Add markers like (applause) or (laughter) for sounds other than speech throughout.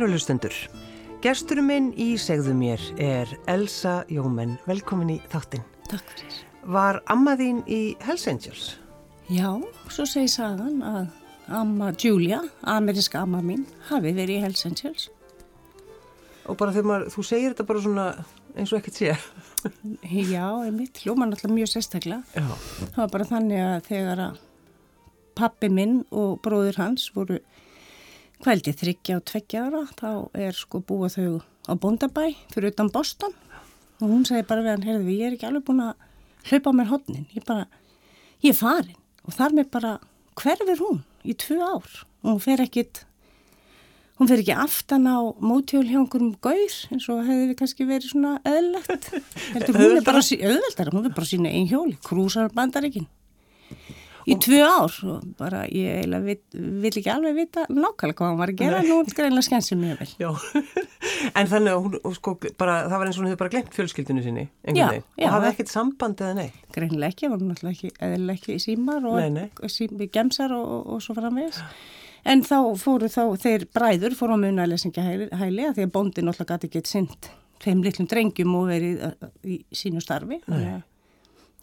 Kæru hlustendur, gesturum minn í segðu mér er Elsa Jómen. Velkomin í þáttinn. Takk fyrir. Var amma þín í Hells Angels? Já, svo segi sagan að amma Julia, ameriska amma mín, hafi verið í Hells Angels. Og bara þegar maður, þú segir þetta bara svona eins og ekkert sé. (laughs) Já, einmitt, hljóma náttúrulega mjög sérstaklega. Já. Það var bara þannig að þegar að pappi minn og bróður hans voru kvældi þryggja og tveggja ára, þá er sko búa þau á Bondabæ fyrir utan Boston. Og hún segi bara við hann, heyrðu, ég er ekki alveg búin að hlaupa á mér hodnin, ég bara, ég er farin. Og þar með bara, hverfur hún í tvö ár. Og hún fer ekkit hún fer ekki aftan á mótjól hjá einhverjum gaur eins og hefði við kannski verið svona eðlilegt. (laughs) Heldur hún er bara auðveldar, hún er bara sína einn hjóli, krúsar bandaríkin í tvö ár og bara ég eiginlega vil, vil ekki alveg vita nákvæmlega hvað hann var að gera nú greinlega skensið mjög vel Já, (laughs) en þannig að hún, sko, bara, það var eins og hún hefði bara glemt fjölskyldinu sinni, Já, já. Og hafði ekkert samband eða neitt. greinlega ekki, var náttúrulega ekki eðlilega ekki í símar og Nei, nei. sím, gemsar og, og, og svo framvegis en þá fóru þá, þeir bræður fóru á munalesingja hæli, að því að bóndi náttúrulega gæti ekki sint tveim litlum drengjum og verið uh, í sínu starfi þannig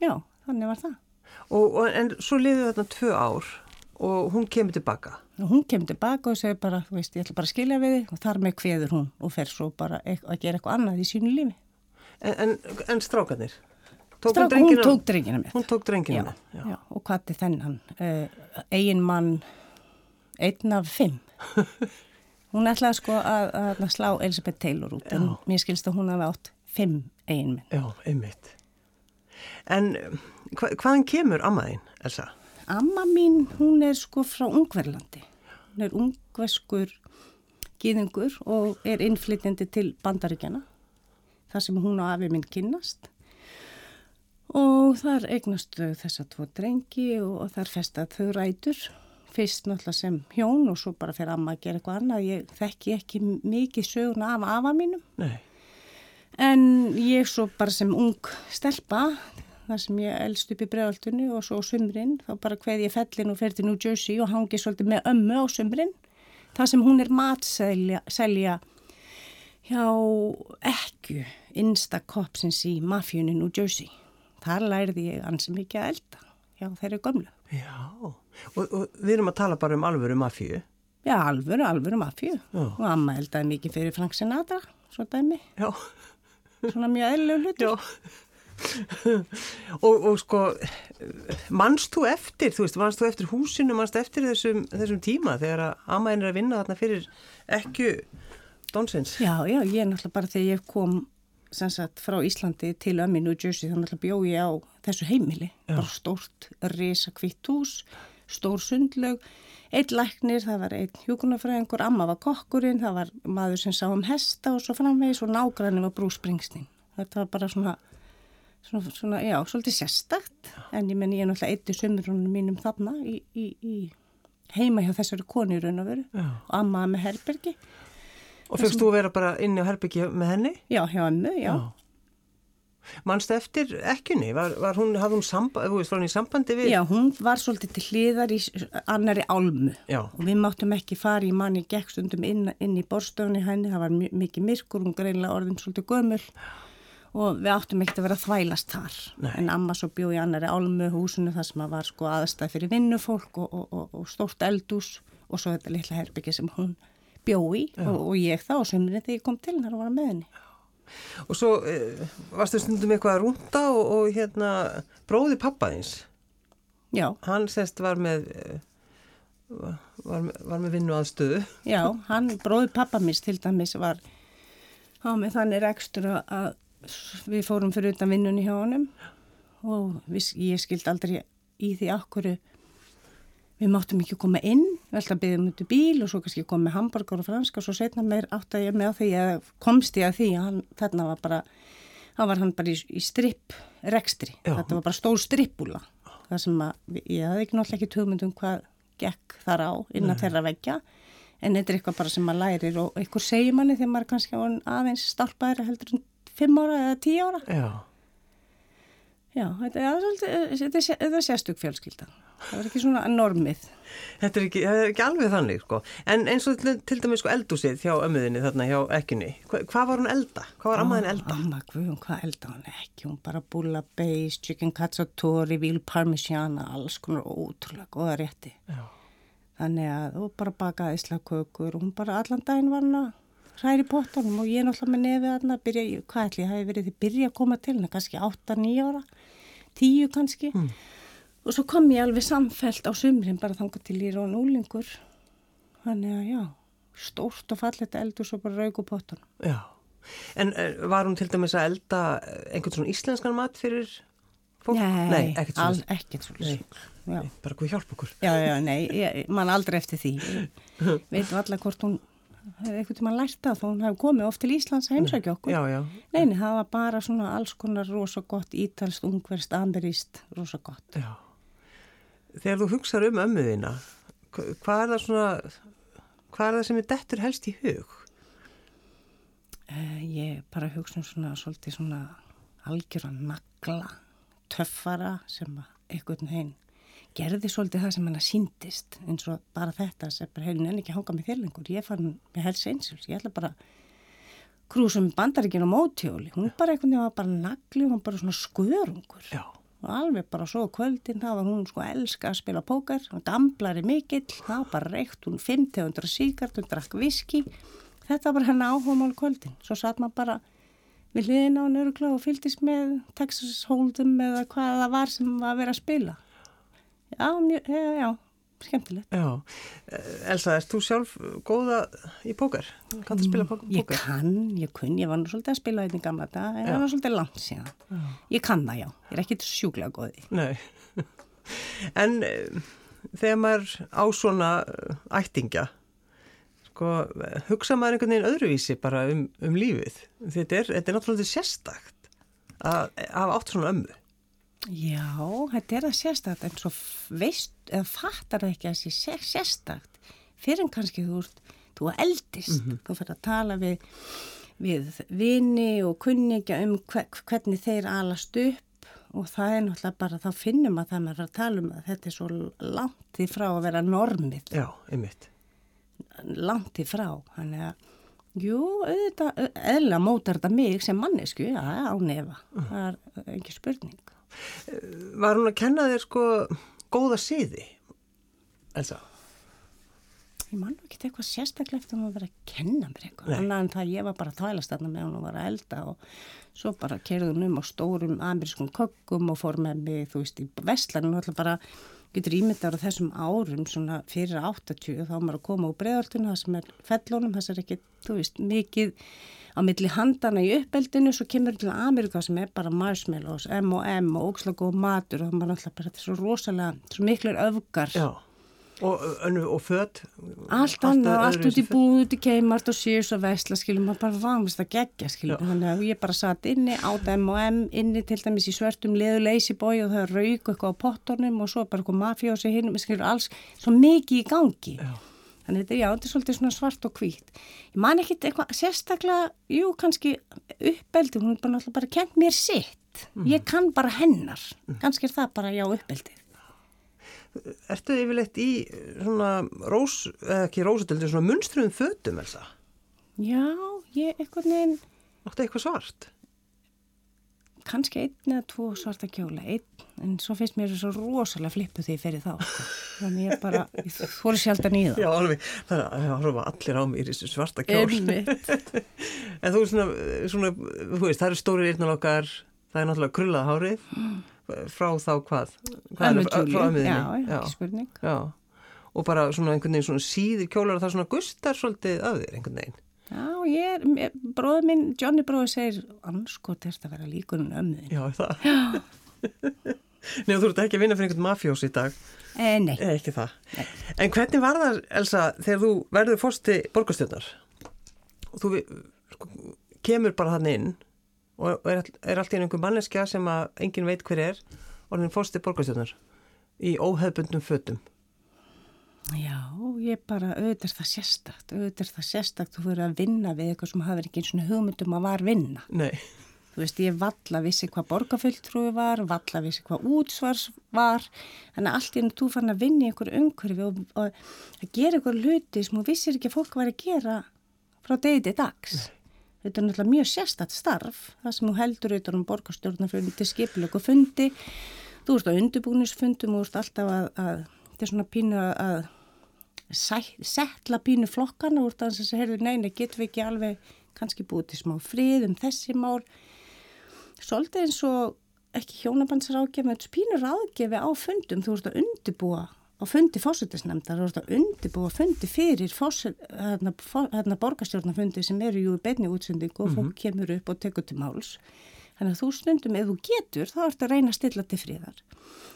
já, þannig var það Og, og, en svo liðu þarna tvö ár og hún kemur tilbaka. og hún kemur tilbaka og segir bara, veist, ég ætla bara að skilja við þig og þar með kveður hún og fer svo bara eit- að gera eitthvað annað í sínu lífi En, en, en strákarnir? Tóku Strák, hún drengina- tók drengina með Hún tók drengina já, með, já. já, og hvað er þennan uh, eigin mann einn af fimm (laughs) hún ætlaði sko að, að slá Elisabeth Taylor út en mér skilst að hún hafi átt fimm eigin menn Já, einmitt. En hva, hvaðan kemur ammaðinn, Elsa? Amma mín, hún er sko frá Ungverlandi. Hún er ungverskur gýðingur og er innflytjandi til bandaríkjana. Það sem hún og afi minn kynnast. Og þar eignast þau þessa tvo drengi og, og þar festað þau rætur. Fyrst náttúrulega sem hjón og svo bara fyrir amma að gera eitthvað annað. Ég þekki ekki mikið söguna af afa mínum. Nei. En ég svo bara sem ung stelpa, þar sem ég elst upp í bregaldunni og svo á sumrin, þá bara hveð ég fellin og fer til New Jersey og hangi svolítið með ömmu á sumrin. Það sem hún er matselja selja hjá ekku instakopsins í mafjunni New Jersey. Þar lærði ég ansi mikið að elda hjá þeirri gömlu. Já, og, og við erum að tala bara um alvöru mafíu. Já, alvöru, alvöru mafju. Já. Og amma eldaði mikið fyrir Frank Sinatra, svo dæmi. Já, Svona mjög eðlilegu hlutur. og, og sko, mannst þú eftir, þú veist, mannst þú eftir húsinu, mannst eftir þessum, þessum tíma þegar að ammaðin er að vinna þarna fyrir ekki donsins? Já, já, ég er náttúrulega bara þegar ég kom sem sagt frá Íslandi til ömmi New Jersey þannig að bjó ég á þessu heimili Já. bara stórt risa kvitt hús stór sundlaug einn læknir, það var einn hjúkunarfræðingur amma var kokkurinn, það var maður sem sá um hesta og svo framvegis og nágræni var Bruce Springsteen þetta var bara svona, svona, svona já, svolítið sérstakt en ég menn ég er náttúrulega eitthi sömurunum mínum þarna í, í, í heima hjá þessari koni í raun og veru Já. og amma með herbergi Og fyrst þú að vera bara inni á herbyggja með henni? já, hjá ömmu, já. Mannst eftir ekkunni? Var, var hún, hafði hún samband, þú veist, var hún í sambandi við? Já, hún var svolítið til hliðar í annari álmu Já. og við máttum ekki fara í manni gegn stundum inn, inn í borstofunni henni, það var mi- mikið myrkur, hún greinlega orðin svolítið gömul og við áttum ekkert að vera þvælast þar. Nei. En amma svo bjó í annari álmu húsinu þar sem var sko aðstæð fyrir vinnufólk og, og, og, og stórt eldús og svo þetta litla herbyggi sem hún bjó í og, og ég þá og sömurinn þegar ég kom til hennar að vara með henni. Og svo eh, varstu stundum eitthvað að rúnda og, og hérna bróði pappaðins, Já, hann sérst var með, eh, var, með- var með vinnu aðstöðu. Já, hann, bróði pappa mis til dæmis var á með þannig rekstur að- við fórum fyrir utan vinnunni hjá honum. Og við, ég skildi aldrei í því akkuru við máttum ekki koma inn, ætlum að byggja um út í bíl og svo kannski koma með hambúrgar og franska og svo setna meir átt að ég með á því að komst ég að því að hann, þarna var bara þá var hann bara í, í stripp rekstri, þetta var bara stór strippúla það sem að ég hafði ekki náttúrulega ekki tögmynd um hvað gekk þar á innan þeirra veggja en þetta er eitthvað bara sem maður lærir og eitthvað segir manni þegar maður er kannski aðeins stálpaðir heldur en fimm ára eða tíu ára. Já, Já, þetta er, er, þetta er sérstök fjölskylda. Það var ekki svona normið. Þetta er ekki, það er ekki alveg þannig sko. En eins og til, til dæmis sko eldúsið hjá ömmuðinni þarna hjá ekkunni. Hva, hvað var hún elda? Hvað var ammaðin elda? Amma Guðjón, hvað elda hún ekki? Hún bara búla beis, chicken cazzatori, vil parmigiana, alls konar ótrúlega góða rétti. Já. Þannig að hún bara bakaði islakökur og hún bara allan daginn var hann að hræri pottanum og ég náttúrulega með nefið hann að byrja, hvað ætli, ég hafi verið því byrja að koma til henni, kannski 8-9 ára, 10 kannski. Mm. Og svo kom ég alveg samfelt á sumrin bara þangað til ég á núlingur. Þannig að já, stórt og fallet eldur svo bara raug og pottanum. Já. En eh, var hún til dæmis að elda eh, einhvern svona íslenskan mat fyrir fólk? Nei, ekkert al, svona. ekkert svona. Já. Nei, bara hvað hjálp okkur. já, já, nei, ég, man aldrei eftir því. (laughs) Veit allar hvort hún hefði einhvern tíma lært það þó hún hefði komið oft til Íslands að heimsækja okkur. Já, já. Neini, það var bara svona alls konar rosa gott, ítalst, ungverst, ameríst, rosa gott. Já. Þegar þú hugsaður um ömmuðina, hva- hvað er það svona, hvað er það sem er dettur helst í hug? Uh, ég bara hugsa um svona, svolítið svona algjöra nagla, töffara sem að einhvern veginn gerði svolítið það sem hann að síndist eins og bara þetta sem bara hefði nenni ekki að hanga með þér lengur. Ég fann með helst einsils, ég ætla bara krúsum bandaríkinn á mótjóli. Hún bara einhvern veginn var bara nagli, hún var bara svona skörungur. Já. Og alveg bara svo kvöldin þá var hún sko elska að spila póker og damblari mikill, þá bara reykt hún 500 síkart, hún drakk viski þetta var henni áhugmál kvöldin. Svo satt maður bara við hliðina á nörgla og fylgdist með Texas Hold'em eða hvað það var sem var að vera að spila. Já, já, já skemmtilegt Já. Eh, Elsa, erst þú sjálf góða í póker? Kanntu að spila póker? ég kann, ég kunn, ég var nú svolítið að spila þetta í gamla þetta, en það var svolítið langt síðan ég kann það já, ég er ekki sjúklega góði Nei. (laughs) En eh, þegar maður á svona eh, ættingja, sko, hugsa maður einhvern veginn öðruvísi bara um, um lífið. Þetta er, þetta er náttúrulega sérstakt að hafa átt svona ömmu. Já, þetta er að sérstakt en svo veist, eða fattar það ekki að það sé sérstakt fyrir en kannski þú ert, þú eldist. Þú fyrir að tala við við vini og kunningja um hver, hvernig þeir alast upp og það er náttúrulega bara þá finnum að það með að tala um að þetta er svo langt í frá að vera normið. Já, einmitt. langt í frá þannig að Jú, auðvitað, eðla mótar þetta mig sem mannesku, já, á nefa, það er ekki spurning. Var hún að kenna þér sko góða siði, Elsa? Ég man nú ekki eitthvað sérstaklega eftir að hún var að kenna mér eitthvað. Annað en það að ég var bara að þvælast þarna með hún og var að elda og svo bara kerði hún um á stórum amerískum kökkum og fór með mig, þú veist, í vestlarinn og alltaf bara getur ímyndar á þessum árum svona fyrir 80 þá maður að koma úr breðaltuna það sem er fellónum, þess er ekki, þú veist, mikið á milli handana í uppeldinu svo kemur til Amerika sem er bara marshmallows, M&M og ógslag og matur og það maður alltaf bara, þetta er svo rosalega, svo miklar öfgar. Já. Og, og föt? Allt annað, allt út í búð, út í keimart og síðus og vesla, skiljum, maður bara vangast að gegja, skiljum, þannig að ég bara satt inni át M&M, inni til dæmis í svörtum leðu leysibói og það rauk eitthvað á pottornum og svo bara eitthvað mafjósi hinn, skiljum, alls svo mikið í gangi. Já. Þannig þetta já, þetta er svolítið svona svart og hvít. Ég man ekkit eitthvað sérstaklega, jú, kannski uppeldi, hún er bara náttúrulega bara kent mér sitt. Ég kann bara hennar. Kannski er það bara, já, uppeldið. Ertu yfirleitt í svona rós, eða ekki rósatildi, svona munstruðum fötum, Elsa? Já, ég eitthvað neginn, Áttu eitthvað svart? Kannski einn eða tvo svarta kjóla, einn, en svo finnst mér svo rosalega flippu því fyrir þá. sko. Þannig ég bara, ég fór sjaldan í það. Já, alveg. Það er allir á mig í þessu svarta kjól. (laughs) En þú er svona, svona, þú veist, það eru stóri eyrnalokkar, það er náttúrulega krullað hárið, frá þá hvað? hvað er- frá Júlíu, ömmuðinni? já, ekki spurning. Já, og bara svona einhvern veginn svona síðir kjólar og það svona gustar svolítið af þér einhvern veginn. Já, ég er, bróður minn, Johnny bróður segir, anskot er þetta að vera líkur en ömmuðin. Já, er það. (laughs) Nei, þú ert ekki að vinna fyrir einhvern mafjós í dag, Eh, nei, eða ekki það. En hvernig var það, Elsa, þegar þú verður fórsti borgarstjórnar og þú sko, kemur bara hann inn og er, er allt í einhver manneskja sem að enginn veit hver er orðin fórsti borgarstjórnar í óhefbundum fötum. Já, ég bara, auðvitað er það sérstakt, auðvitað er það sérstakt, þú verður að vinna við eitthvað sem hafa ekki eins og hugmyndum að var vinna. Nei, Þú veist, ég valla vissi hvað borgarfylltrúi var, valla vissi hvað útsvars var, þannig að allt í enn þú fann að vinna í einhver umhverfi og, og að gera einhver hluti sem þú vissir ekki að fólk var að gera frá degi til dags. Þetta er náttúrulega mjög sérstatt starf, það sem þú heldur auðvitað um borgarstjórnafundi, skipilöku fundi, þú ert á undirbúnisfundum og þú ert alltaf að, að þetta er svona pínu að, setla pínu flokkana úr þess að segja, neina, getum við ekki alveg kannski búið til smá frið um þessi mál. Svolítið eins og ekki hjónabandsrákjaf, með pínu ráðgefi á fundum, þú ert að undirbúa á fundi fósittisnefndar, þú ert að undirbúa fundi fyrir hérna, hérna borgarstjórnafundi sem eru í beinni útsendingu og fólk mm -hmm. kemur upp og tekur til máls. Þannig að þú stundum, ef þú getur, þá ert að reyna að stilla til fríðar.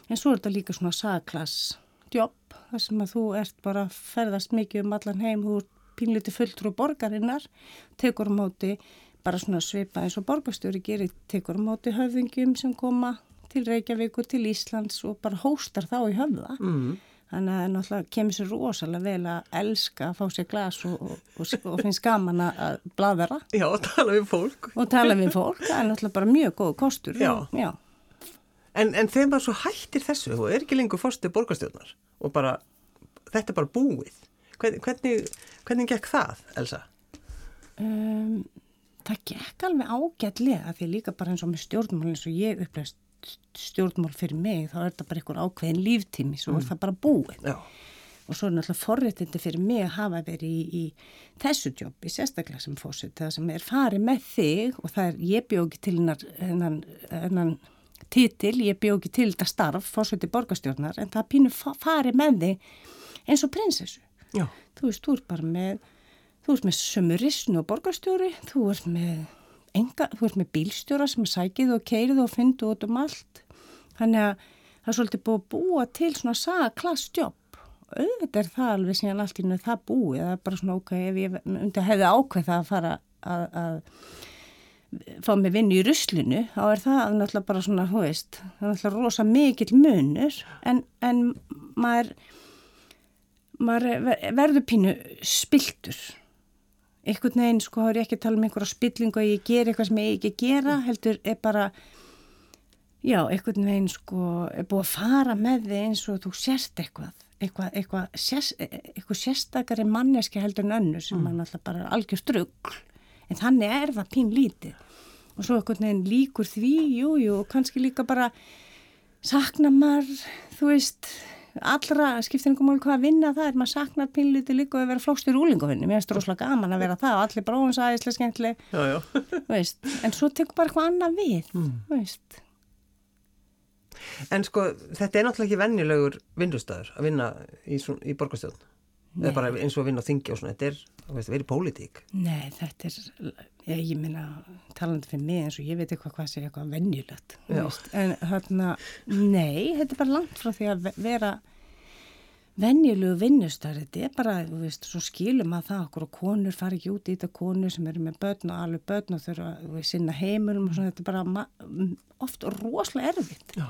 En svo er þetta líka svona sagklass jobb, þar sem að þú ert bara að ferðast mikið um allan heim, þú ert pínliti fulltrú borgarinnar, tekur á móti bara svona svipa eins og borgarstjóri gerir, tekur á móti höfðingjum sem koma til Reykjavíkur, til Íslands og bara hóstar þá í höfða. Mm. Þannig að náttúrulega kemur sér rosalega vel að elska að fá sér glas og, og, og, og finnst gaman að bladara. Já, og tala við fólk. Og tala við fólk, það er náttúrulega bara mjög góð kostur. Já. Já. En, en þegar maður svo hættir þessu, þú er ekki lengur fórstuð borgarstjórnar og bara, þetta er bara búið. Hvernig, hvernig, hvernig gekk það, Elsa? Um, það gekk alveg ágætlega því líka bara eins og með stjórnmál eins og ég upplegst stjórnmál fyrir mig þá er þetta bara einhver ákveðin líftími svo mm. er það bara búið Já. og svo er náttúrulega forréttindi fyrir mig að hafa verið í, í þessu jobbi sérstaklega sem fósitt það sem er farið með þig og það er ég bjóki til hennan, títil, ég bjóki til þetta starf fósitt í borgastjórnar en það pínu farið með þig eins og prinsessu Já. þú veist, þú ert bara með þú ert með sömuristn og borgastjóri þú ert með enga, þú ert með bílstjóra sem sækið og keirið og fyndið út um allt. Þannig að það er svolítið búið að búa til svona sagklassjobb. Auðvitað er það alveg síðan allt í nöðu það búið. Það er bara svona ok, ef ég undir hefði ákveð það að fara að, að fá mig vinn í ruslinu, þá er það náttúrulega bara svona, hú veist, það er náttúrulega rosa mikill munur en, en maður, maður verður pínu spiltur einhvern veginn sko har ég ekki að tala um einhverja spillingu að ég ger eitthvað sem ég ekki gera heldur er bara já, einhvern veginn sko er búið að fara með þig eins og þú sérst eitthvað eitthvað, eitthvað, sérst, eitthvað sérstakari manneski heldur en önnu sem mm. mann alltaf bara er algjör strugg en þannig er það pín lítið og svo einhvern veginn líkur því, jújú, jú, og kannski líka bara sakna maður, þú veist allra skiptir einhver mál hvað að vinna það er maður saknar pinliti líka að vera flókstur úlingafinni, mér finnst það rosalega gaman að vera það og allir bróðinsæðislega skemmtileg en svo tekur bara eitthvað annað við mm. En sko þetta er náttúrulega ekki vennilegur vinnustæður að vinna í, í borgarstjórn er bara eins og að vinna á þingi og svona, þetta er verið pólitík. Nei, þetta er, ég, ég minna talandi fyrir mig eins og ég veit eitthvað hvað sé eitthvað vennilegt en hérna, nei, þetta er bara langt frá því að vera venjulegu vinnustar þetta er bara, þú veist, svo skilum að það okkur og konur fari ekki út í þetta konur sem eru með börn og alveg börn og þurfa að sinna heimunum og svona, þetta er bara oft rosalega erfitt. Já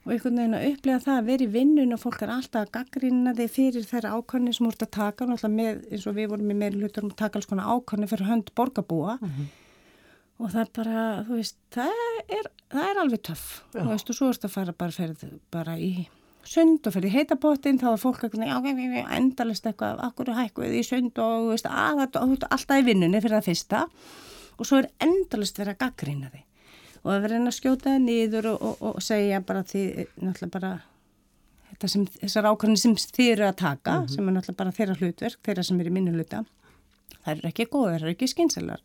og einhvern veginn að upplega það að vera í vinnun og fólk er alltaf að gaggrina þig fyrir þeirra ákvæmni sem úrst að taka. Með, eins og við vorum í meiri hlutur um að taka alls konar ákvæmni fyrir hönd borgarbúa. Mm -hmm. og það er bara, veist, það er, það er alveg töff. Og þú veist, og svo erst að fara bara, ferð, bara í sund og fyrir heitapottin. Þá er fólk ekki endalist eitthvað, akkur hækkuð í sund? Og veist, að, alltaf í vinnunni fyrir það fyrsta. Og svo er endalist verið að gaggrina þig og að vera að skjóta það niður og, og, og segja bara því náttúrulega bara sem, þessar ákvæmni sem þið eru að taka mm -hmm. sem er náttúrulega bara þeirra hlutverk þeirra sem er í minnu hluta það eru ekki góð, það eru ekki skynsælar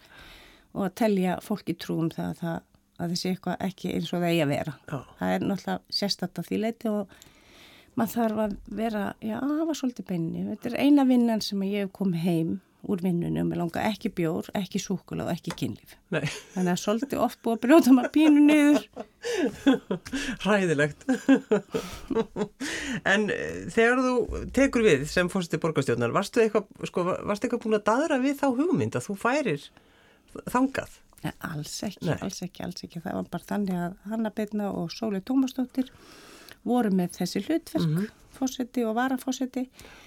og að telja fólki trúum það að, það, að þessi eitthvað ekki eins og það eigi að vera Já. það er náttúrulega sérstatt af því leiti og maður þarf að vera já, það var svolítið beinni þetta er eina vinnan sem ég hef komið heim úr vinnunum, ég langa ekki bjór, ekki súkula og ekki kynlíf. Nei. Þannig að svolítið oft búið að brjóta maður pínu niður. (laughs) Ræðilegt. en eh, þegar þú tekur við sem fórstu borgarstjórnar, varstu eitthvað, sko, varstu eitthvað búin að dadra við þá hugmynd að þú færir þangað? Nei, alls ekki, Nei. alls ekki, alls ekki. Það var bara þannig að Hanna Beitna og Sóli Tómasdóttir voru með þessi hlutverk, mm -hmm. fórseti og varafórseti og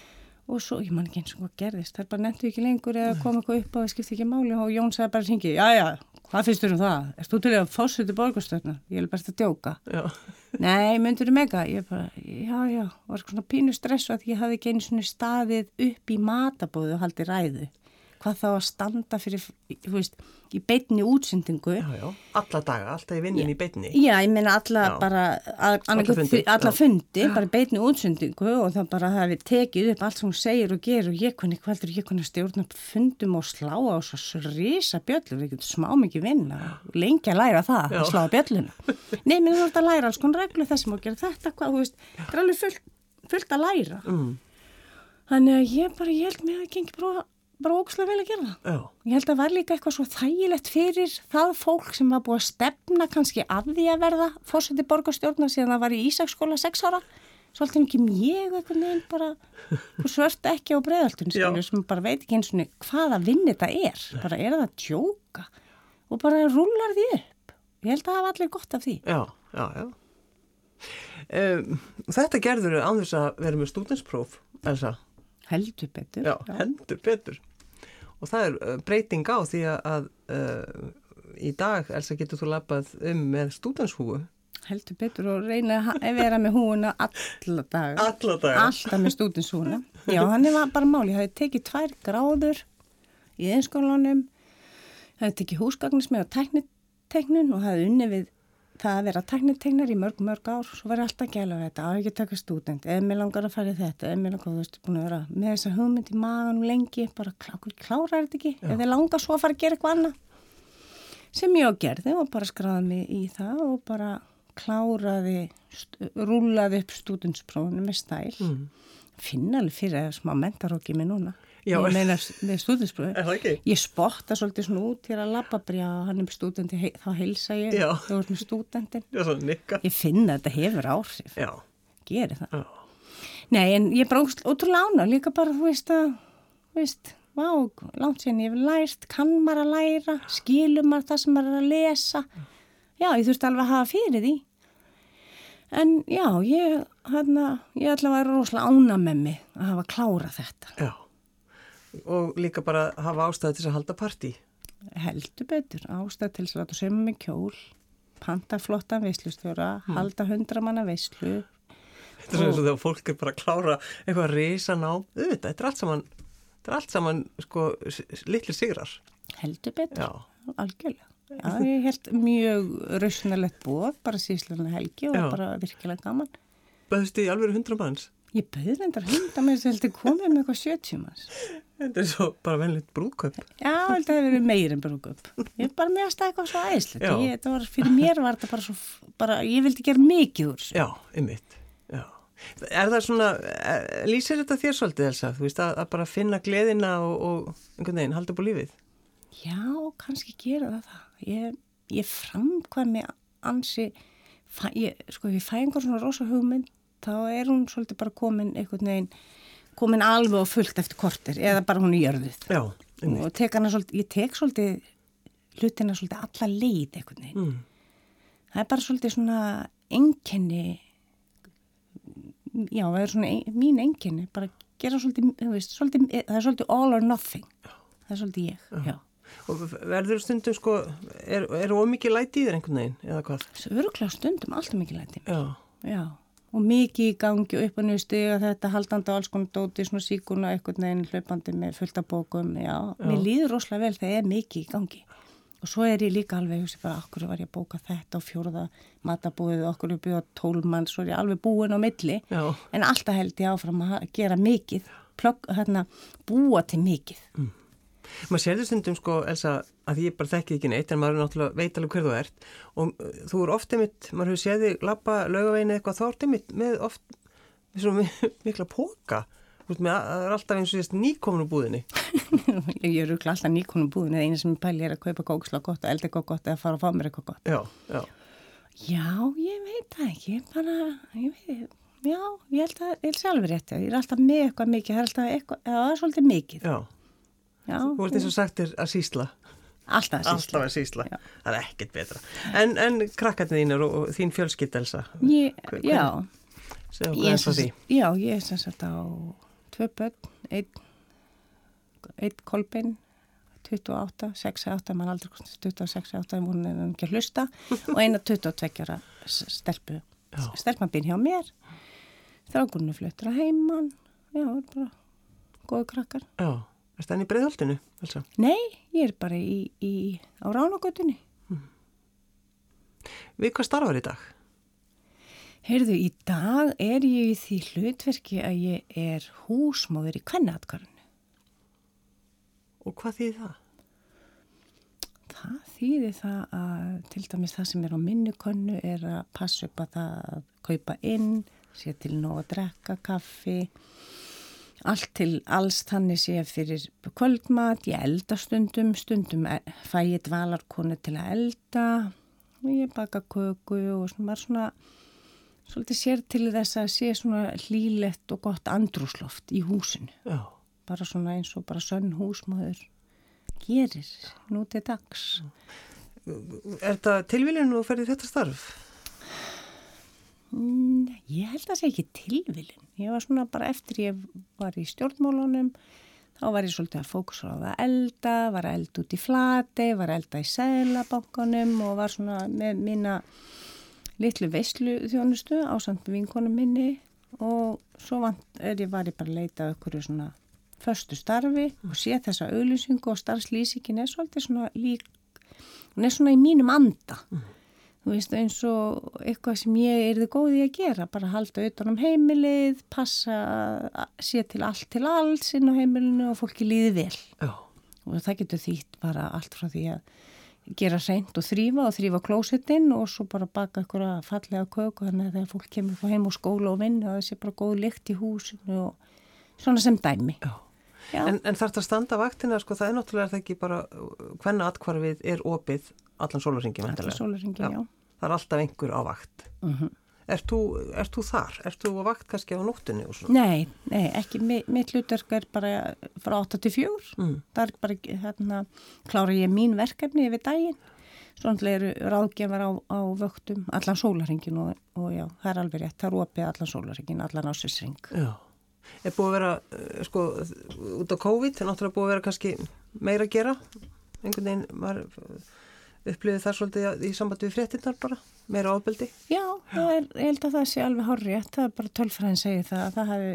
svo, ég man ekki eins og hvað gerðist, það er bara nettu ekki lengur eða kom eitthvað upp og það skipti ekki máli og Jón sagði bara hringi, já já, hvað finnst þú um það? Erst þú til að fórsötu borgastöðna? Ég vil bara þetta djóka. Já. (laughs) Nei, myndur þú mega? Ég bara, já, já, var svona pínu stress og að ég hafi ekki einu svona staðið upp í matabóðu og haldið ræðu hvað þá að standa fyrir, þú veist, í beitni útsendingu. Já, já, alla daga, alltaf í vinnin í beitni. Já, ég meina alla Já. bara, Alla fundi, alla fundi, bara í beitni útsendingu og það bara hafi tekið upp allt sem hún segir og gerir og ég kunni kvældur, ég kunni stjórna fundum og slá á svo risa bjöllur, við getum smá mikið vinna, lengi að læra það, Já. að slá bjölluna. Nei, menn þú ert að læra alls konar reglu þessum og gera þetta, hvað, þú veist, það er alveg fullt, fullt að læra. Mm. Þannig að ég bara, ég held mér að það gengi bara, bara ókslega vel að gera það. Já, Ég held að var líka eitthvað svo þægilegt fyrir það fólk sem var búið að stefna kannski að því að verða fórseti borgarstjórna síðan það var í Ísaksskóla sex ára. Svolítið ekki ég eitthvað neginn bara og svört ekki á skilju sem bara veit ekki eins og hvaða vinn þetta er. Bara er það að tjóka og bara rúlar því upp. Ég held að það hafa allir gott af því. já, já, já. Um, þetta gerður þess að vera með stúdenspróf, Elsa. Heldur betur. Já, hendur betur. Og það er uh, breyting á því að, uh, í dag, Elsa, getur þú lappað um með stúdenshúu. Heldur betur og reyna að vera með húuna alla daga. Alla daga. Alltaf með stúdinshúna. Já, hann var bara máli. Það hefði tekið tvær gráður í einskólanum. Það hefði tekið húsgagnismið og tekniteknun og það hefði unni við það að vera tekniteknar í mörg, mörg ár. Svo var ég alltaf gæla við þetta. Á ekki taka stúdent. Ef mér langar að fara í þetta, ef mér langar, þú veist, búin að vera með þessa hugmynd í maganum lengi, bara klá, klárar þetta ekki. Ef þið langar svo að fara að gera eitthvað annað. Sem ég á gerði og bara skráði mig í það og bara kláraði, rúlaði upp stúdentsprófunu með stæl. Mm. Finna alveg fyrir að smá mentaróki mig núna. Já. Ég meina með. Er ekki? Ég spotta svolítið svona út til að labba brjá hann er stúdenti, hei, þá heilsa ég Já. þú ert með nikka. Ég finna að þetta hefur áhrif, Já, geri það. já, Nei, en ég bara ógst- ótrúlega ána, líka bara, þú veist að, þú veist, vá, langt síðan ég hef lært, kann maður að læra, skilur maður það sem maður er að lesa. Já, ég þurfti alveg að hafa fyrir því. En já, ég, hérna, ég ætla að vera rosalega ána með mig að hafa klárað þetta. já. Og líka bara hafa ástæði til að halda partí. Heldur betur, ástæð til að láta sömu með kjól, panta flottan veislustjóra, halda hundra manna veislu. Þetta er svona eins og þegar fólk er bara að klára eitthvað risa ná. Þetta, er allt saman, er allt saman, sko, litli sigrar. Heldur betur, Já. algjörlega. Já, ég held mjög rausnarlegt bóð, bara síðslega helgi og Já. bara virkilega gaman. Bæðist í alveg hundra manns. Ég bauði reyndar hundar með þess að komið með eitthvað 70 manns. Þetta er svo bara venlegt brúðkaup. Já, það hefur verið meir en brúkup. Ég er bara með að stæða eitthvað svo þetta var, fyrir mér var þetta bara svo, bara, ég vildi gera mikið úr þessu. Já, ymmit. Er það svona, eh, lýsir þetta þér svolítið, Elsa? Þú veist, að, að bara finna gleðina og, og einhvern veginn, halda upp á lífið? Já, kannski gera það það. Ég, ég framkvæmi ansi, fæ, ég, sko, ég fæ einhver svona rosa hugmynd, þá er hún svolítið bara komin einhvern veginn, komin alveg og fullt eftir kortir, eða bara hún í jörðuð. Já. Og tek svolítið, ég tek svolítið hlutina svolítið alla leið. Mm. Það er bara svolítið svona enkenni, já, það er svona ein, mín enkenni, bara gera svolítið, veist, svolítið, það er svolítið all or nothing. Það er svolítið ég, já. Og verður stundum, sko, er, er ómikið læti í þér einhvern veginn, eða hvað? Öruglega stundum, alltaf mikið læti. Já, Já, og mikið í gangi og upp og niður stiga þetta haldandi á alls konar dóti, svona síkuna, einhvern veginn hlaupandi með fullta bókum, já. Mér líður rosalega vel þegar er mikið í gangi. Og svo er ég líka alveg, hugsi bara, okkur var ég að bóka þetta á fjórða matabúið, okkur er byggjað tólmann, svo er ég alveg búin á milli. já, En alltaf held ég áfram að gera mikið, plögg, hérna, búa til mikið. maður sér þetta stundum, sko, Elsa, að ég bara þekki ekki neitt, en maður er náttúrulega veit alveg hver þú ert og uh, þú er oft einmitt, maður hefur séð þig lappa laugaveginu eitthvað, þá er einmitt með oft með svona mi- (laughs) mikla póka, veist, með að- það er alltaf eins og sést nýkomin úr búðinni. (laughs) ég er rúglega alltaf nýkonum búin, eða eina sem ég pæli er að kaupa kóksla gott, elda eitthvað gott eða fara að fá mér eitthvað gott. Já, já, Já, ég veit það ekki, bara, ég veit, já, ég held að, ég held sjálfur rétt, ég er alltaf með eitthvað mikið, það er alltaf eitthvað, það er svolítið mikið, já. já, Þú ert eins og sagtir að sísla. Alltaf að Alltaf að sísla. Já. Það er ekkert betra. En, en krakkarnir þínar og, og þín fjölskyld, Elsa, Ég, Hver- já, okkur ég er og því. já, ég er sem sagt á tvö börn, einn, einn kolbein, 28, 68, maður aldrei hvort 26, 28, hún er ekki að hlusta (laughs) og eina 22 ára s- stelpu, býr hjá mér þrákunni fluttur að heiman já, það bara góðu krakkar Já, er það enn í breiðholtinu, Elsa? nei, ég er bara í, í á ránagötunni Við hvað starfar í dag? heyrðu, í dag er ég í því hlutverki að ég er húsmóður í kvennaatkarinu Og hvað þýð það? Það þýðir það að til dæmis það sem er á minnukönnu er að passa upp að það að kaupa inn, sé til nóg að drekka kaffi, allt til alls þannig sé fyrir kvöldmat, ég elda stundum, stundum e- fæ ég dvalarkonu til að elda og ég baka köku og svona, maður svona svolítið sér til þess að sé svona hlýlegt og gott andrúsloft í húsinu Já, bara svona eins og bara sönn húsmaður gerir nú til dags. er þetta tilviljun og ferði þetta starf? Mm, ég held að það sé ekki tilvilin. Ég var svona bara eftir ég var í stjórnmálunum, þá var ég svolítið að fókusra á það að elda, var að elda út í flati, var elda í sælabankanum og var svona með mína litlu veislu þjónustu á samt vinkonum minni og svo vant, ég var ég bara að leita okkur svona förstu starfi og sé þessa auðlýsingu og starfslýsingin er svolítið svona lík, hún er svona í mínum anda. Þú veist eins og eitthvað sem ég erði góði að gera, bara halda utan um heimilið, passa, að sé til allt til alls inn á heimilinu og fólki líði vel. Já, Og það getur þýtt bara allt frá því að gera seint og þrýfa og þrýfa klósettinn og svo bara baka eitthvað fallega köku þannig að þegar fólk kemur frá heim og skóla og vinna og það sé bara góð lykt í húsinu og svona sem dæmi. já. Já, En, en þarf þetta að standa vaktina, sko, það er náttúrulega það ekki bara, hvenna atkvarfið er opið allan sólarringi, allar vendarlega. sólaringin, já. Það er alltaf einhver á vakt. Mm Ert þú, ert þú þar? Ert þú á vakt kannski á svona? Nei, nei, ekki, Mi- mitt hlutverk er bara frá 8 til 4, Mm. það er bara, hérna, klára ég mín verkefni yfir daginn, svonlega eru ráðgefar á, á vöktum allan sólaringin og, og já, það er alveg rétt, það er opið allan sólaringin, allan ásisring. Já. Er búið að vera, eh, sko, út á COVID, er náttúrulega búið að vera kannski meira að gera? Einhvern veginn, maður upplifið það svolítið í sambandi við fréttinnar bara, meira ábeldi, Já, það er, ég held að það sé alveg horrið, það er bara tölfræðin segið það að það hafi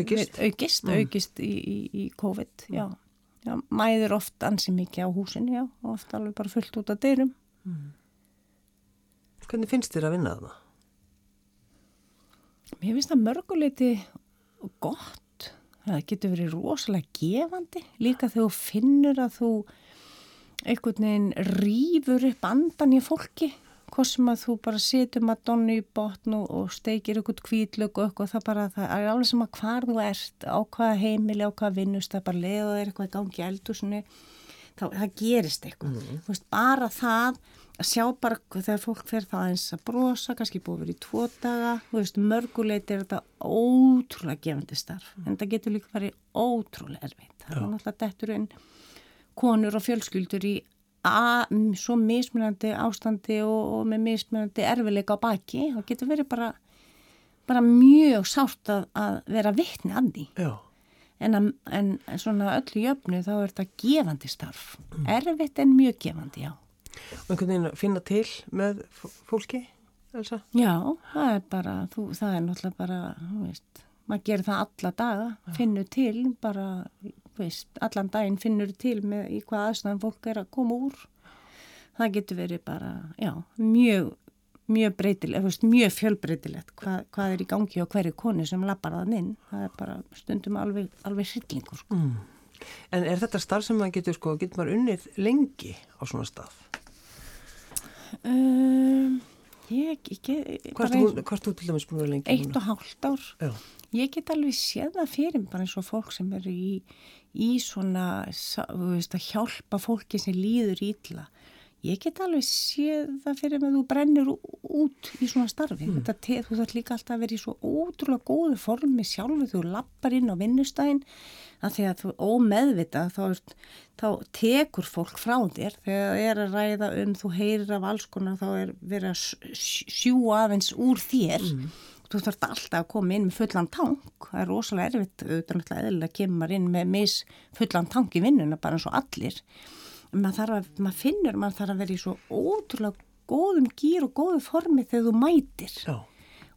Aukist? aukist, Mm. aukist í, í, í COVID, já. já. Mæður oft ansi mikið á húsinu, já, og oft alveg bara fullt út af dyrum. Hvernig finnst þér að vinna þarna? Mér finnst það mörguleiti gott. Það getur verið rosalega gefandi. Líka þegar þú finnur að þú einhvern veginn rýfur upp andan í fólki. Hvað sem að þú bara setur madonna í botn og, steikir eitthvað kvítlög og eitthvað. Það, bara, það er alveg sem að hvar þú ert, á hvaða heimili, á hvaða vinnust, það bara leiða þér eitthvað í gangi eldúsinu. Það, það gerist eitthvað. Þú veist, bara það að sjá bara þegar fólk fer það eins að brosa, kannski búið verið í tvo daga, veist, mörguleiti er þetta ótrúlega gefandi starf, en það getur líka verið ótrúlega erfitt. Það er náttúrulega dettur inn konur og fjölskyldur í a, m- svo mismunandi ástandi og, og með mismunandi erfileika á baki, það getur verið bara, bara mjög sárt að, að vera vittni að því. En, að, en svona öllu jöfnu þá er þetta gefandi starf. Erfitt en mjög gefandi, já. Og einhvern veginn að finna til með fólki, Elsa? Já, það er bara, þú, það er náttúrulega bara, þú veist, maður gerir það alla daga, finnur til, bara, veist, allan daginn finnur til með í hvað aðstæðan fólk er að koma úr. Það getur verið bara, já, mjög, mjög breytilegt, veist, mjög fjölbreytilegt hvað, hvað er í gangi og hverju konu sem lappar það inn. Það er bara stundum alveg, alveg hryllingur. Sko. Mm. En er þetta starf sem maður getur, sko, getur maður unnið lengi á svona stað? Um, ég, ekki, ert þú- til dæmis búin að vera lengi? eitt og hálft ár. Já. Ég get alveg séð það fyrir bara eins og fólk sem eru í, í svona, þú veist, að hjálpa fólki sem líður ítla. Ég get alveg séð það fyrir með þú brennir út í svona starfi. Þetta, te- þú þarf líka alltaf að vera í svo ótrúlega góðu formi sjálfu þú lappar inn á vinnustæðin. Að því að þú ómeðvita þá, þá tekur fólk frá þér. Þegar það er að ræða um þú heyrir af alls konar þá er verið að sj- sjúga aðeins úr þér þú þarf alltaf að koma inn með fullan tank. Það er rosalega erfitt, auðvitað náttúrulega eðlilega kemur inn með mis fullan tank í vinnuna bara eins og allir. Maður, að, maður finnur, maður þarf að vera í svo ótrúlega góðum gýr og góðu formi þegar þú mætir. Já.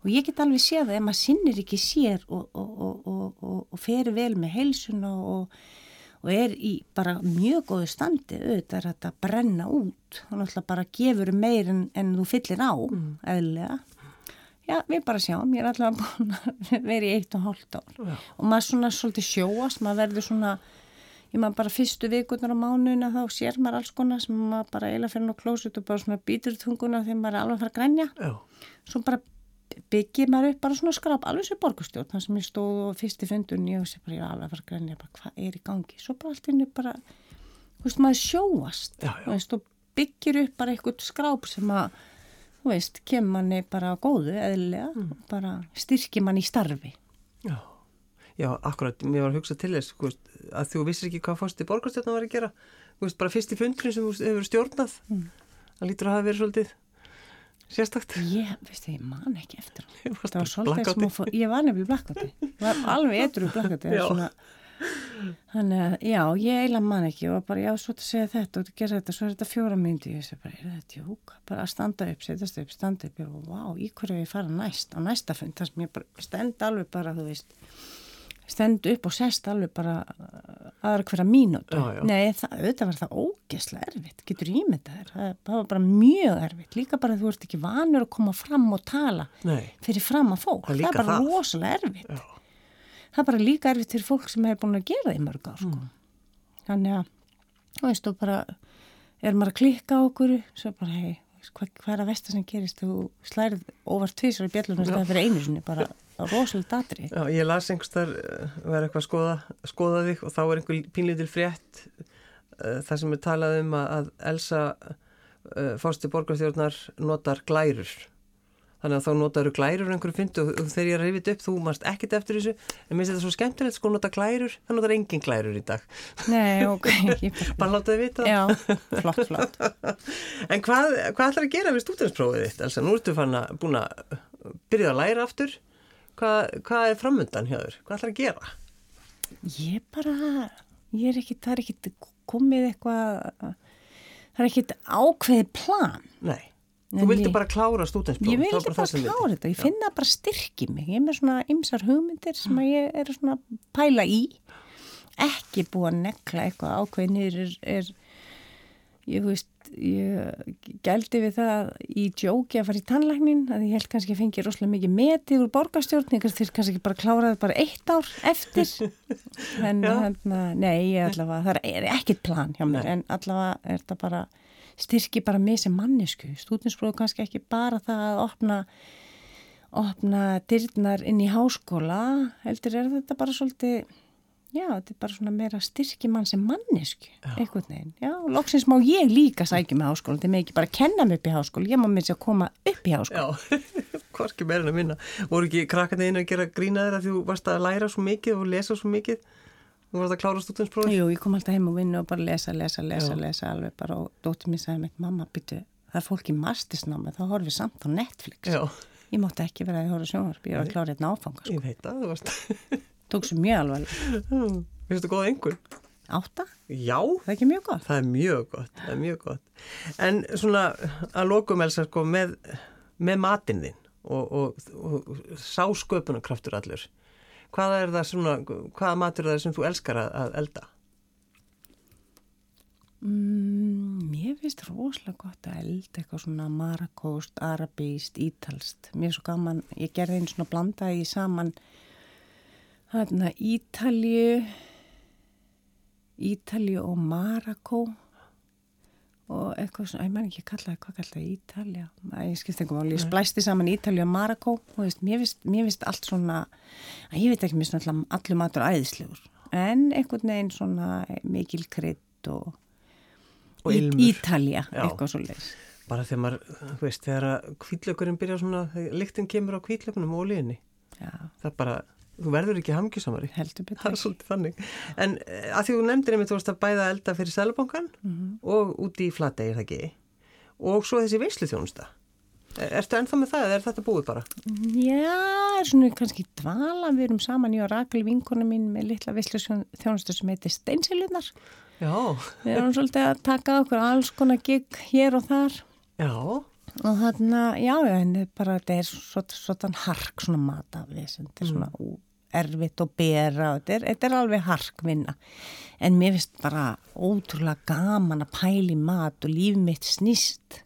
og ég get alveg séð að ef maður sinnir ekki sér og, og, og, og ferir vel með heilsuna og er í bara mjög góðu standi auðvitað er þetta að brenna út. Og náttúrulega bara gefur meir en, en þú fyllir á, mm. eðlega Já, við bara sjáum, ég er allavega búin að (laughs) vera í eitt og hálft ár Já. og maður svona svolítið sjóast, maður verður svona, ég maður bara fyrstu vikunar á mánuna þá sér maður alls konar sem maður bara eiginlega fyrir ná klósut og bara svona býtur tunguna þegar maður er alveg að fara að grænja. Já. Svo bara byggir maður upp bara svona skrap, alveg sem borgustjórn, þannig sem ég stóð og fyrst í fundunni og sé bara ég er alveg að fara að grænja, bara hvað er í gangi? Svo bara allt inn bara, þú veist, maður sjóast, Já, veist, og byggir upp bara eitthvað skráp sem að þú veist, kemur manni bara góðu eðlilega, mm. bara styrkir manni í starfi. Já, já, akkurat, mér var að hugsa til þess veist, að þú vissir ekki hvað fórst í borgarstjórna var að gera, þú veist, bara fyrst í fundurinn sem þú hefur stjórnað, mm. það lítur að hafa verið svolítið sérstakt. Ég, veistu, ég man ekki eftir hann. Það var svolítið sem að fór, ég var nefnilega blakkátti, ég var alveg eitthvað blakkátti, það er svona Þannig að, já, ég eiginlega man ekki og bara, já, svo að segja þetta og að gera þetta, svo er þetta fjóra myndi, ég sé bara, er þetta jók, bara að standa upp, setjast upp, standa upp, og vá, í hverju ég fara næst, á næsta fund, þar sem ég bara stend alveg bara, þú veist, stend upp og sest alveg bara aðra hverja mínútu. Nei, það, auðvitað var það ógesla erfitt, getur ímyndað þér, það, það var bara mjög erfitt, líka bara þú ert ekki vanur að koma fram og tala Nei. fyrir fram að fólk, það er bara það. rosalega erfitt. Já það er bara líka erfitt fyrir fólk sem hefur búin að gera það í mörg ár sko. mm. þannig að þú veist, þú bara er maður að klikka okkur svo bara, hei, hvað, hvað er að vesta sem gerist þú slærið over tvísar í bjallunum stæðan fyrir einu sinni, bara rosalega datri. Já, ég las einhverstar eh, verið eitthvað að skoða, skoða þig og þá er einhver pínlítil frétt uh, þar sem er talað um að Elsa uh, fórstu borgarþjórnar notar glærur þannig að þá notaður glærur einhverju fyndu og þegar ég að rifið upp þú mannst ekkit eftir þessu. En minnst þetta svo skemmtilegt sko nota glærur. Það notar engin glærur í dag. Nei, ok (laughs) Bara látaði vita. Já, flott, flott. (laughs) En hvað, hvað ætlar að gera við stúdinsprófið þitt? Elsa, nú ertu fann að búin að byrja að læra aftur. Hvað, hvað er framöndan hjá þér? Hvað ætlar að gera? Ég bara ég er ekki, það er ekki komið eitthvað það er ekki ákveðið plan. Nei Þú vildi bara klára stúdenspróf? Ég vildi bara, bara klára þetta, ég finna bara styrki mig, ég er með svona ymsar hugmyndir sem ég er svona pæla í, ekki búið að nekla eitthvað ákveðinir er, er, ég veist, ég gældi við það í djóki að fara í tannlæknin, að ég held kannski að fengi rosalega mikið metið úr borgarstjórn, ég kannski ekki bara kláraði bara eitt ár eftir, (laughs) en hérna, nei, allavega, það er ekkit plan hjá mér, en allavega er þetta bara styrki bara mig sem mannesku stúdinspróðu kannski ekki bara það að opna opna dyrnar inn í háskóla heldur er þetta bara svolítið já, þetta er bara svona meira styrki mann sem mannesku, einhvern veginn. Já, loksins má ég líka sækja með háskóla þetta er mig ekki bara að kenna mig upp í háskóla ég má mér sér að koma upp í háskóla. Já, (laughs) hvorki meirinn að minna. Voru ekki krakkarnir inn að gera grína þér að þú varst að læra svo mikið og lesa svo mikið Þú varst að klára stúdinsprófið? Jú, ég kom alltaf heim og vinna og bara lesa, lesa, lesa, lesa alveg bara og dóttur mér sagði með mamma byttu, það er fólk í mastisnámi, þá horfum við samt á Netflix. Já. Ég mátti ekki vera að hóra sjónvarp, ég var að klára hérna áfanga. Sko. Ég veit að það varst. (laughs) Tók svo mjög alveg. (laughs) Vistu góða einhvern? Átta? Já. Það er ekki mjög gott? Það er mjög gott, það er mjög gott. En svona að lokum elsa sko með, með hvaða er það svona, hvaða matur er það sem þú elskar að, elda? Mm, mér finnst rosalega gott að elda eitthvað svona marakóst, arabíst, ítalst. Mér er svo gaman, ég gerði einu svona blanda í saman Ítalju, Ítalju og Marakó og eitthvað svona, ég mær ekki að kalla það hvað kalla það Ítalja, ég skipt einhverjum áli ég splæsti saman Ítalja og veist, mér finnst allt svona ég veit ekki, mér finnst allur matur æðislegur. En einhvern veginn svona mikil krydd og, og Ítalja, eitthvað svo leiðis bara þegar maður, veist, þegar kvítlökurinn byrja svona, líktinn kemur á kvítlökunum og ólíðinni það er bara þú verður ekki betur það er svolítið þannig en eh, að því þú nefndir einmitt þú varst að bæða elda fyrir Sælubankan mm -hmm. og úti í Flategi það ekki og svo þessi veislu þjónusta Ertu ennþá með það eða er þetta búið bara? Já, er svona kannski dvala, við erum saman, ég og Rakel vinkona mín með litla visslu þjónustu sem heitir Steinsilunar. Já. Við erum svolítið að taka okkur alls konar gig hér og þar. Já. Og þarna, já, já, en bara þetta er svona hark, svona matafið, þetta er svona mm. erfitt og bera, þetta er, þetta er alveg harkvinna. En mér finnst bara ótrúlega gaman að pæli mat og líf mitt snýst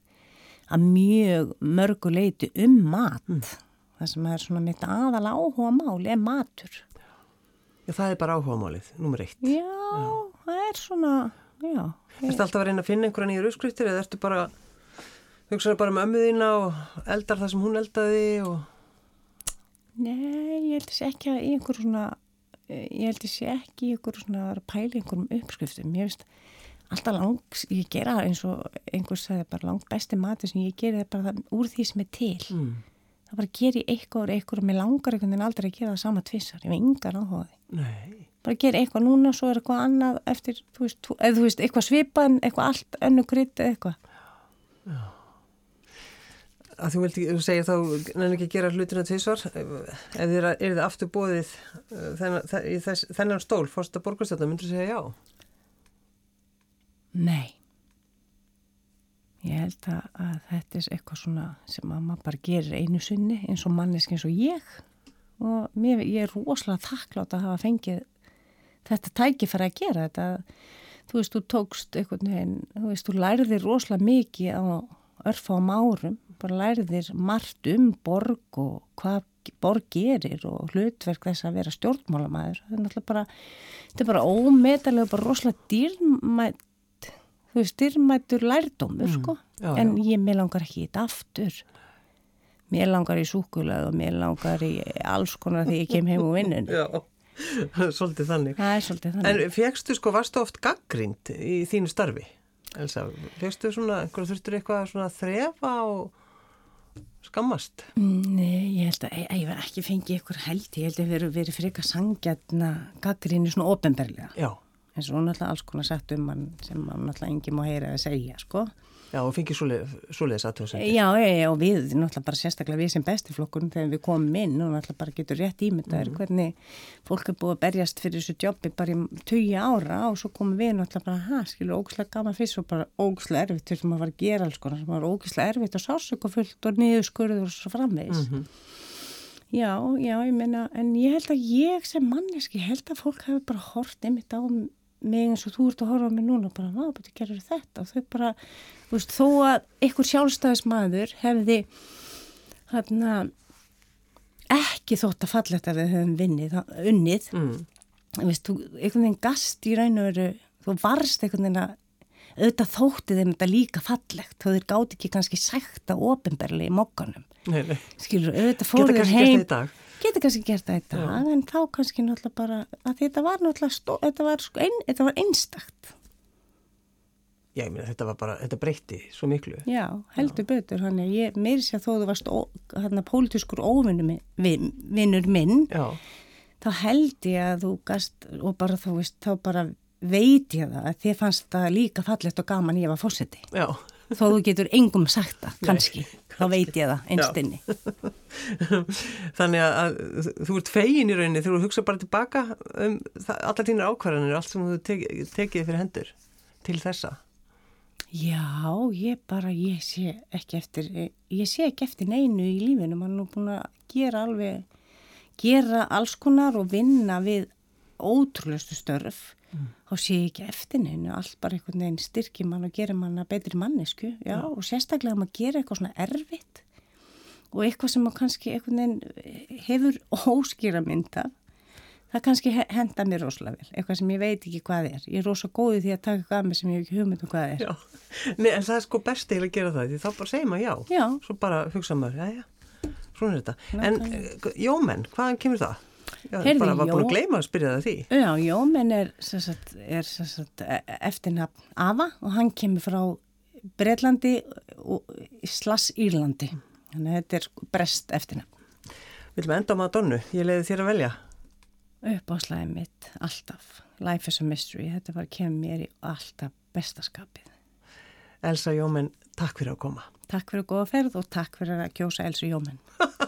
að mjög mörguleiti um mat. Mm. Það sem er svona mitt aðal áhuga máli er matur. Já, það er bara áhuga málið, nummer eitt. Já, já. það er svona, já. Erstu alltaf að reyna að finna einhverja nýjur uppskriftir eða ertu bara, hugsaðu bara um ömmuðina og eldar það sem hún eldaði og... Nei, ég held þessi ekki að í einhverju svona, ég held þessi ekki í einhverju svona að pæla einhverjum uppskriftum. Ég veist, alltaf langs, ég gera eins og einhvers sagði bara langt besti mati sem ég gera er bara það, úr því sem er til. Mm það bara ger ég eitthvað og eitthvað og mér langar einhvern veginn aldrei að gera það sama tvissar ég yngar áhugaði Nei. bara ger eitthvað núna og svo er eitthvað annað eftir, þú veist, eða þú veist, eitthvað svipan eitthvað allt, önnu krytt eða eitthvað Já að Þú vildi, þú segir þá nefnir ekki að gera hlutina tvissar ef þið er, er þið aftur bóðið uh, þennan, þennan stól fórsta borgarstjórna, myndur þú segja já? Nei Ég held að, að þetta er eitthvað svona sem að maður bara gerir einu sunni eins og manneski eins og ég og mér, ég er rosalega þakklátt að hafa fengið þetta tækifæri að gera þetta. Þú veist, þú tókst eitthvað þú veist, þú læriðir rosalega mikið á örfám árum, bara læriðir margt um borg og hvað borg gerir og hlutverk þess að vera stjórnmálamæður. Það er náttúrulega bara, þetta er bara ómetalega, bara rosalega dýrmætt þú veist, styrmættur lærdómur, mm. sko, já, en já. ég, mér langar ekki þetta aftur. Mér langar í súkulega og mér langar í alls konar þegar ég kem heim úr vinnun. (laughs) Já, svolítið þannig. Það er svolítið þannig. En fegstu, sko, varstu oft gaggrind í þínu starfi? Elsa, fegstu svona, einhverju þurftur eitthvað svona þrefa og skammast? Nei, ég held að ég, ég verð ekki fengið eitthvað held, ég held að við erum verið freka sangjarna gaggrinni svona eins og hún alltaf alls konar sagt um hann sem hann alltaf engi má heyra að segja sko. Já og fengið svoleiðis aðtöðsendir. Já, og við náttúrulega bara sérstaklega við sem bestiflokkurinn þegar við komum inn og náttúrulega bara getur rétt ímyndaður mm. hvernig fólk er búið að berjast fyrir þessu jobbi bara í tugi ára og svo komum við náttúrulega bara, hæ, skilur, ógæslega gaman fyrst og bara ógæslega erfitt sem að fara að gera alls konar sem var ógæslega erfitt og sásökufullt og niðurskurður og svo framvegis. Mm -hmm. Já, já, ég meina, en ég held að ég sem manneski held að fólk hefur bara hort einmitt á mig eins og þú ert að horfa á mig núna og bara, ná, betur gerur þetta og þau bara, þú veist, þó að einhver sjálfstæðismæður hefði hérna ekki þótt að falla þetta við höfum vinnið, unnið mm. veist, þú, einhvern veginn gast í raun og veru þú varst einhvern veginn að auðvitað þótti þeim þetta líka fallegt þó þeir gáti ekki kannski sækta ofinberli í mokkanum skilur, auðvitað fóruður heim getur kannski gert það í dag Já. en þá kannski náttúrulega bara að þetta var náttúrulega stó, þetta var, sko ein, þetta var einstakt Já, ég meina þetta var bara, þetta breytti svo miklu. Já, heldur Já. betur, hann er ég mér sé að þó þú varst hérna pólitískur óvinnur minn Já. þá held ég að þú gast og bara þú veist, þá bara veit ég það að þið fannst það líka fallegt og gaman ég var fórseti Já. Þó þú getur engum sagt það, kannski Nei, þá veit ég það einstinni (laughs) Þannig að þú ert fegin í rauninni þú hugsa bara tilbaka um allar þínir ákvarðanir allt sem þú tekið teki fyrir hendur til þessa Já, ég bara, ég sé ekki eftir ég sé ekki eftir neinu í lífinu. Mann er búin að gera alveg gera alls konar og vinna við ótrúlestu störf. Mm. þá sé ég ekki eftir neina allt bara einhvern veginn styrkir mann og gerir manna betri mannesku. Já, og sérstaklega að maður gerir eitthvað svona erfitt og eitthvað sem maður kannski einhvern veginn hefur (laughs) óskýra mynda það kannski henda mér rosalega vel eitthvað sem ég veit ekki hvað er ég er rosalega góðið því að taka eitthvað að mig sem ég hef ekki hugmynd um hvað er já. Nei, en það er sko best eða að gera það því þá bara segir maður já, já. svo bara hugsa maður, já já, svona er þetta Ná, en uh, jómenn, hvaðan kemur það? Já, Herði, bara var búin að gleyma að spyrja það því. Já, Jómen er, sagt, er sagt, e, eftirnafn Ava og hann kemur frá Breitlandi og Slass Írlandi. Þannig að þetta er brest eftirnafn. Viljum enda á Madonnu, ég leiði þér að velja. Uppáslæðið mitt, alltaf. Life is a mystery, þetta var kemur mér í alltaf bestaskapið. Elsa Jómen, Takk fyrir að koma. Takk fyrir að góða ferð og takk fyrir að kjósa Elsu Jómen. (laughs)